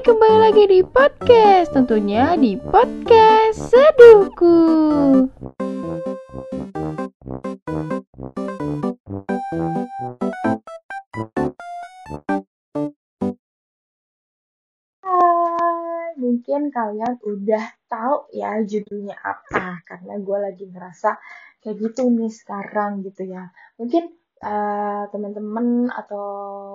Kembali lagi di podcast, tentunya di podcast Seduhku. Hai, mungkin kalian udah tahu ya judulnya apa, karena gue lagi ngerasa kayak gitu nih sekarang gitu ya. Mungkin uh, teman-teman atau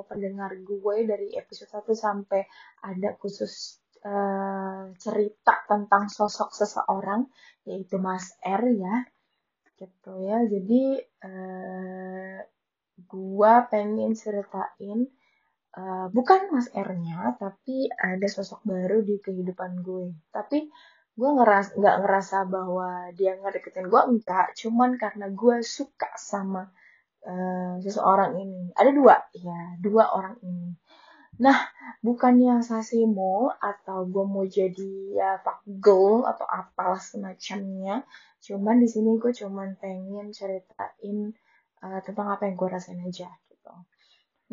pendengar gue dari episode 1 sampai ada khusus uh, cerita tentang sosok seseorang yaitu Mas R ya gitu ya. Jadi uh, gue pengen ceritain uh, bukan Mas R-nya tapi ada sosok baru di kehidupan gue. Tapi gue ngeras nggak ngerasa bahwa dia ngedeketin gue enggak. Cuman karena gue suka sama uh, seseorang ini. Ada dua ya dua orang ini. Nah bukannya sasimo atau gue mau jadi ya fuck girl atau apalah semacamnya cuman di sini gue cuman pengen ceritain uh, tentang apa yang gue rasain aja gitu.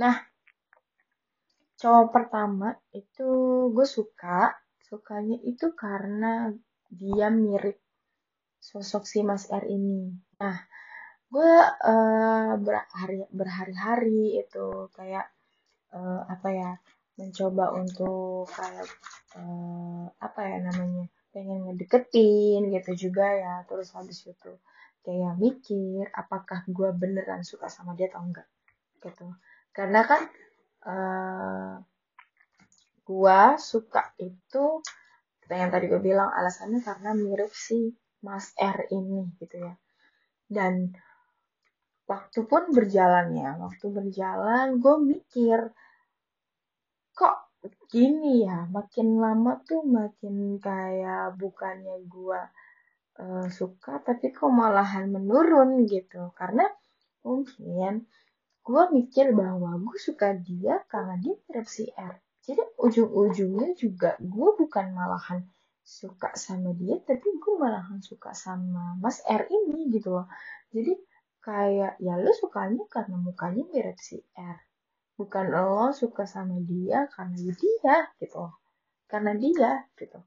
Nah cowok pertama itu gue suka sukanya itu karena dia mirip sosok si Mas R ini. Nah gue uh, berhari berhari-hari itu kayak uh, apa ya mencoba untuk kayak uh, apa ya namanya pengen ngedeketin gitu juga ya. Terus habis itu kayak mikir apakah gue beneran suka sama dia atau enggak gitu. Karena kan uh, gue suka itu yang tadi gue bilang alasannya karena mirip si Mas R ini gitu ya. Dan waktu pun berjalan ya waktu berjalan gue mikir kok gini ya makin lama tuh makin kayak bukannya gue uh, suka tapi kok malahan menurun gitu. Karena mungkin gue mikir bahwa gue suka dia karena dia mirip si R. Jadi ujung-ujungnya juga gue bukan malahan suka sama dia tapi gue malahan suka sama Mas R ini gitu loh. Jadi kayak ya lu sukanya karena mukanya mirip si R. Bukan lo suka sama dia karena dia gitu. Karena dia gitu.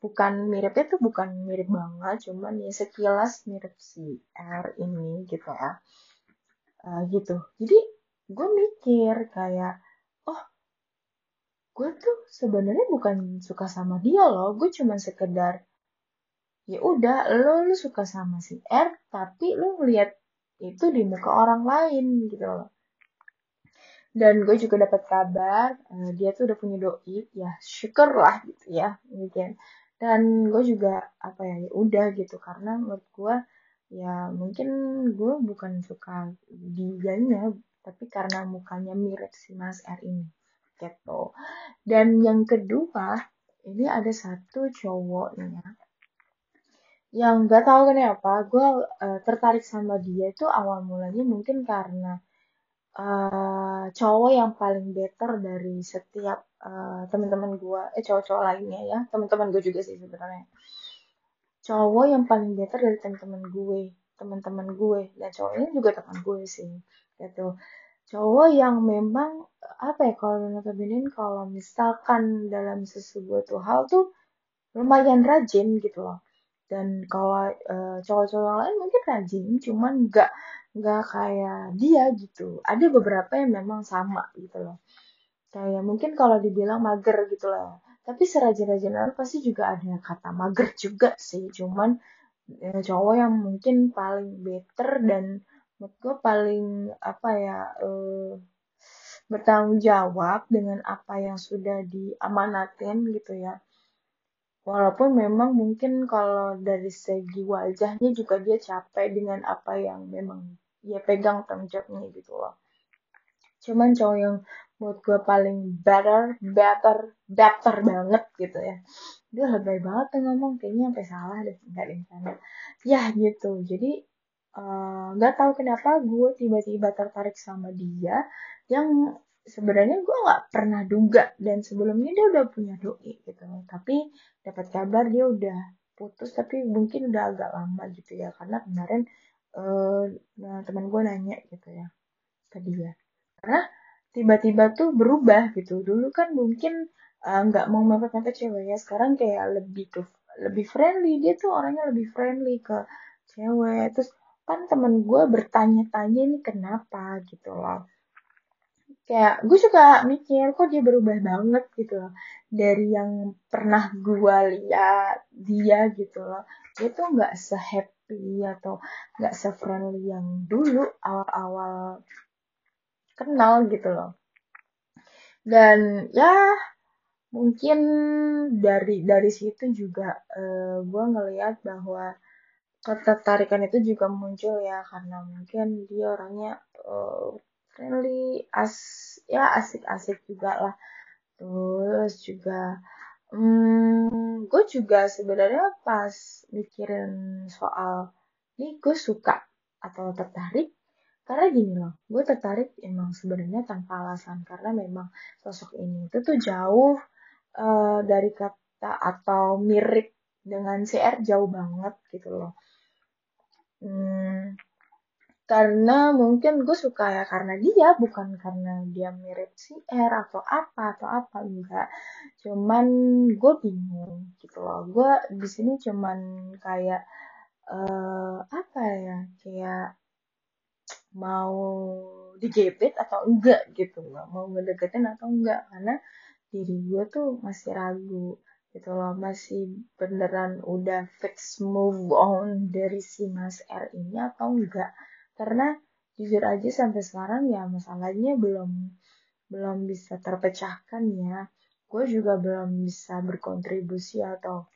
Bukan miripnya tuh bukan mirip banget cuman ya sekilas mirip si R ini gitu ya. Uh, gitu. Jadi gue mikir kayak oh gue tuh sebenarnya bukan suka sama dia loh. Gue cuma sekedar ya udah lo lu suka sama si R tapi lo ngeliat itu di muka orang lain gitu loh. Dan gue juga dapat kabar uh, dia tuh udah punya doi ya syukur lah gitu ya mungkin. Dan gue juga apa ya, ya udah gitu. Karena menurut gue ya mungkin gue bukan suka dianya tapi karena mukanya mirip si Mas R ini gitu. Dan yang kedua ini ada satu cowok nih ya yang gak tahu kenapa gue uh, tertarik sama dia itu awal mulanya mungkin karena uh, cowok yang paling better dari setiap uh, teman-teman gue eh cowok-cowok lainnya ya teman-teman gue juga sih sebenarnya. Cowok yang paling better dari teman-teman gue teman-teman gue dan cowoknya juga teman gue sih gitu. Cowok yang memang apa ya kalau notabene kalau misalkan dalam sesuatu hal tuh lumayan rajin gitu loh dan kalau uh, cowok-cowok yang lain mungkin rajin cuman nggak nggak kayak dia gitu. Ada beberapa yang memang sama gitu loh. Kayak mungkin kalau dibilang mager gitu loh. Tapi serajin-rajin apa pasti juga ada kata mager juga sih. Cuman ya, cowok yang mungkin paling better dan menurut gue paling apa ya uh, bertanggung jawab dengan apa yang sudah diamanatin gitu ya Walaupun memang mungkin kalau dari segi wajahnya juga dia capek dengan apa yang memang dia pegang tanggung jawabnya gitu loh. Cuman cowok yang menurut gue paling better, better, better banget gitu ya. Dia lebih banget tuh ngomong, kayaknya sampai salah deh, nggak sana. Ya gitu, jadi eh, nggak uh, tahu kenapa gue tiba-tiba tertarik sama dia yang sebenarnya gue nggak pernah duga dan sebelumnya dia udah punya doi gitu. Tapi dapat kabar dia udah putus tapi mungkin udah agak lama gitu ya. Karena kemarin uh, nah, teman gue nanya gitu ya ke dia. Karena tiba-tiba tuh berubah gitu. Dulu kan mungkin eh, nggak uh, mau mepet-mepet cewek ya. Sekarang kayak lebih ke lebih friendly. Dia tuh orangnya lebih friendly ke cewek. Terus kan temen gue bertanya-tanya ini kenapa? gitu loh kayak gue suka mikir kok dia berubah banget gitu loh. Dari yang pernah gue lihat dia gitu loh. Dia tuh nggak sehappy atau nggak se-friendly yang dulu awal-awal kenal gitu loh. Dan ya mungkin dari dari situ juga uh, gue ngelihat bahwa ketertarikan itu juga muncul ya karena mungkin dia orangnya uh, friendly as ya asik-asik juga lah. Terus juga hmm, gue juga sebenarnya pas mikirin soal ini gue suka atau tertarik karena gini loh gue tertarik emang sebenarnya tanpa alasan karena memang sosok ini itu tuh jauh uh, dari kata atau mirip dengan CR jauh banget gitu loh. Hmm, karena mungkin gue suka ya karena dia bukan karena dia mirip si R atau apa atau apa enggak. Cuman gue bingung gitu loh. Gue di sini cuman kayak uh, apa ya kayak mau digebet atau enggak gitu loh. Mau ngedeketin atau enggak. Karena diri gue tuh masih ragu gitu loh. Masih beneran udah fix move on dari si Mas R ini atau enggak karena jujur aja sampai sekarang ya masalahnya belum belum bisa terpecahkan ya. Gue juga belum bisa berkontribusi atau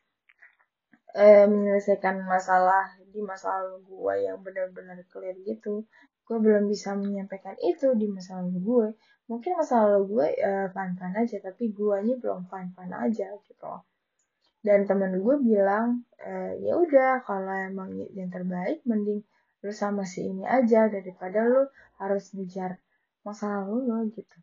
eh, menyelesaikan masalah di masa lalu gue yang benar-benar clear gitu. Gue belum bisa menyampaikan itu di masa lalu gue mungkin masa lalu gue uh, fine-fine aja tapi guanya belum fine-fine aja gitu. Dan temen gue bilang e, ya udah kalau emang yang terbaik mending lu sama si ini aja daripada lu harus ngejar masa lalu lo gitu.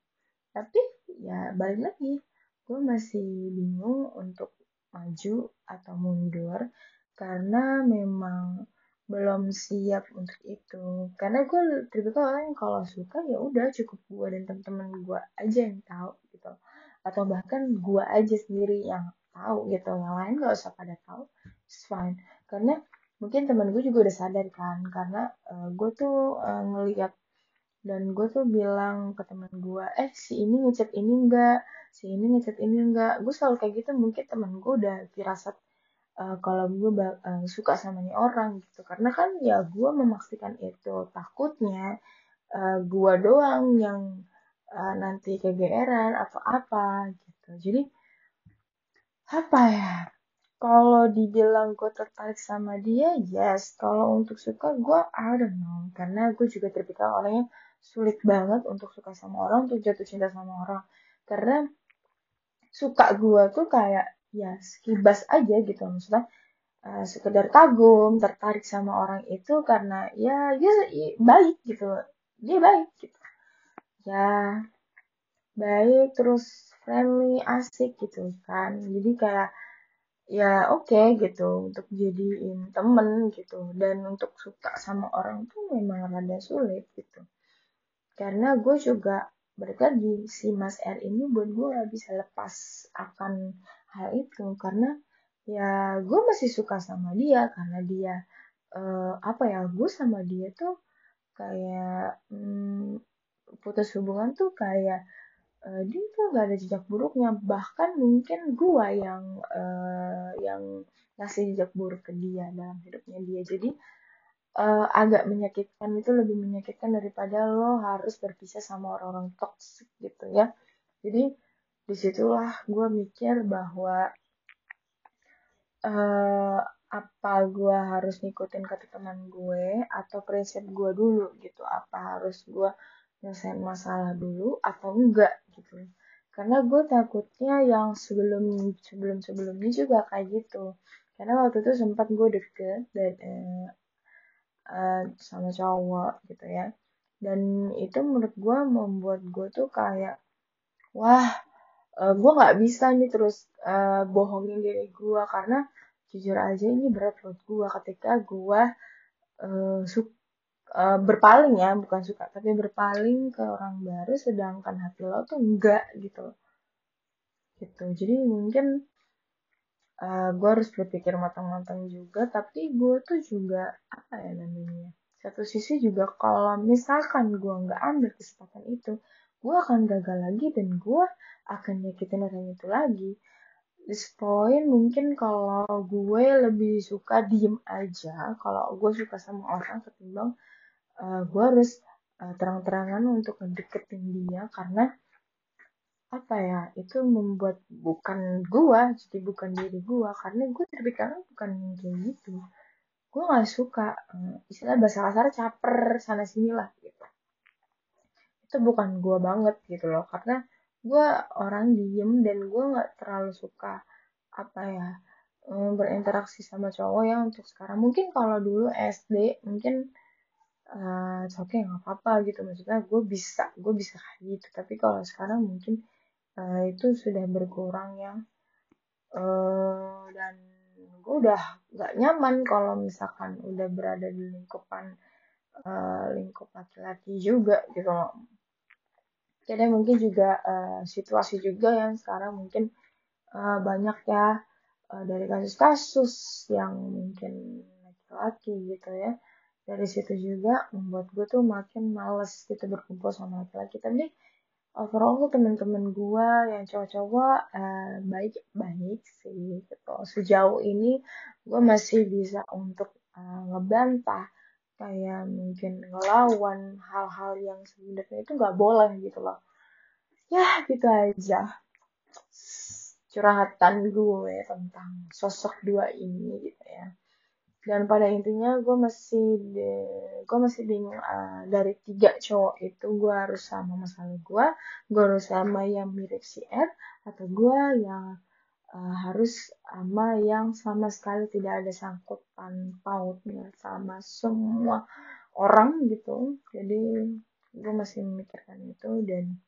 Tapi ya balik lagi gue masih bingung untuk maju atau mundur karena memang belum siap untuk itu. Karena gue tipikal orang yang kalau suka ya udah cukup gue dan teman-teman gue aja yang tahu gitu. Atau bahkan gue aja sendiri yang tahu gitu. Yang lain gak usah pada tahu it's fine. Karena mungkin temen gue juga udah sadar kan karena uh, gue tuh uh, ngeliat dan gue tuh bilang ke temen gue eh si ini ngechat ini enggak si ini ngechat ini enggak gue selalu kayak gitu mungkin temen gue udah firasat uh, kalau gue uh, suka sama nih orang gitu. Karena kan ya gue memastikan itu takutnya uh, gue doang yang uh, nanti kegeeran atau apa gitu. Jadi apa ya kalau dibilang gue tertarik sama dia, yes. Kalau untuk suka, gue I don't know. Karena gue juga terpikir orangnya sulit banget untuk suka sama orang, untuk jatuh cinta sama orang. Karena suka gue tuh kayak ya sekibas aja gitu. Maksudnya uh, sekedar kagum, tertarik sama orang itu karena ya dia baik gitu. Dia baik gitu. Ya baik terus friendly, asik gitu kan. Jadi kayak ya oke okay, gitu untuk jadiin temen gitu. Dan untuk suka sama orang tuh memang rada sulit gitu. Karena gue juga balik lagi si Mas R ini buat gue gak bisa lepas akan hal itu. Karena ya gue masih suka sama dia. Karena dia uh, apa ya gue sama dia tuh kayak hmm, putus hubungan tuh kayak uh, dia tuh gak ada jejak buruknya. Bahkan mungkin gua yang uh, yang ngasih jejak buruk ke dia dalam hidupnya dia. Jadi uh, agak menyakitkan itu lebih menyakitkan daripada lo harus berpisah sama orang-orang toksik gitu ya. Jadi di situlah gue mikir bahwa uh, apa gue harus ngikutin kata teman gue atau prinsip gue dulu gitu. Apa harus gue nyelesain masalah dulu atau enggak gitu. Karena gue takutnya yang sebelum sebelum sebelumnya juga kayak gitu. Karena waktu itu sempat gue deket dan uh, sama cowok gitu ya. Dan itu menurut gue membuat gue tuh kayak wah uh, gue nggak bisa nih terus uh, bohongin diri gue. Karena jujur aja ini berat buat gue ketika gue uh, uh, berpaling ya bukan suka tapi berpaling ke orang baru sedangkan hati lo tuh enggak gitu. Gitu. Jadi mungkin uh, eh, gue harus berpikir matang-matang juga tapi gue tuh juga apa ya namanya satu sisi juga kalau misalkan gue nggak ambil kesempatan itu gue akan gagal lagi dan gue akan nyakitin orang itu lagi. This point mungkin kalau gue lebih suka diem aja kalau gue suka sama orang ketimbang uh, gue harus uh, terang-terangan untuk ngedeketin dia karena apa ya itu membuat bukan gue jadi bukan diri gue karena gue terpikiran bukan kayak gitu. Gue nggak suka uh, istilah bahasa kasar caper sana sini lah gitu. Itu bukan gue banget gitu loh. Karena gue orang diem dan gue nggak terlalu suka apa ya eh, berinteraksi sama cowok ya untuk sekarang. Mungkin kalau dulu SD mungkin uh, oke okay, nggak apa-apa gitu. Maksudnya gue bisa gue bisa kayak gitu. Tapi kalau sekarang mungkin uh, itu sudah berkurang ya. Uh, dan gue udah nggak nyaman kalau misalkan udah berada di lingkupan uh, lingkup laki-laki juga gitu. Loh jadi mungkin juga uh, situasi juga yang sekarang mungkin uh, banyak ya uh, dari kasus-kasus yang mungkin laki-laki gitu ya dari situ juga membuat gue tuh makin males gitu berkumpul sama laki-laki. Tapi overall temen-temen gue yang cowok-cowok uh, baik-baik sih gitu. Sejauh ini gue masih bisa untuk uh, ngebantah kayak mungkin ngelawan hal-hal yang sebenarnya itu nggak boleh gitu loh. Ya gitu aja. Curhatan gue tentang sosok dua ini gitu ya dan pada intinya gue masih gue masih bingung uh, dari tiga cowok itu gue harus sama masalah gue gue harus sama yang mirip si R atau gue yang uh, harus sama yang sama sekali tidak ada sangkutan pautnya sama semua orang gitu. Jadi gue masih memikirkan itu dan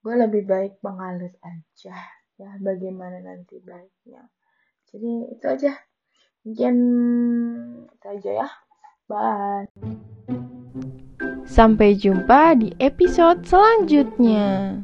gue lebih baik mengalir aja ya bagaimana nanti baiknya. Jadi itu aja mungkin itu aja ya. Bye. Sampai jumpa di episode selanjutnya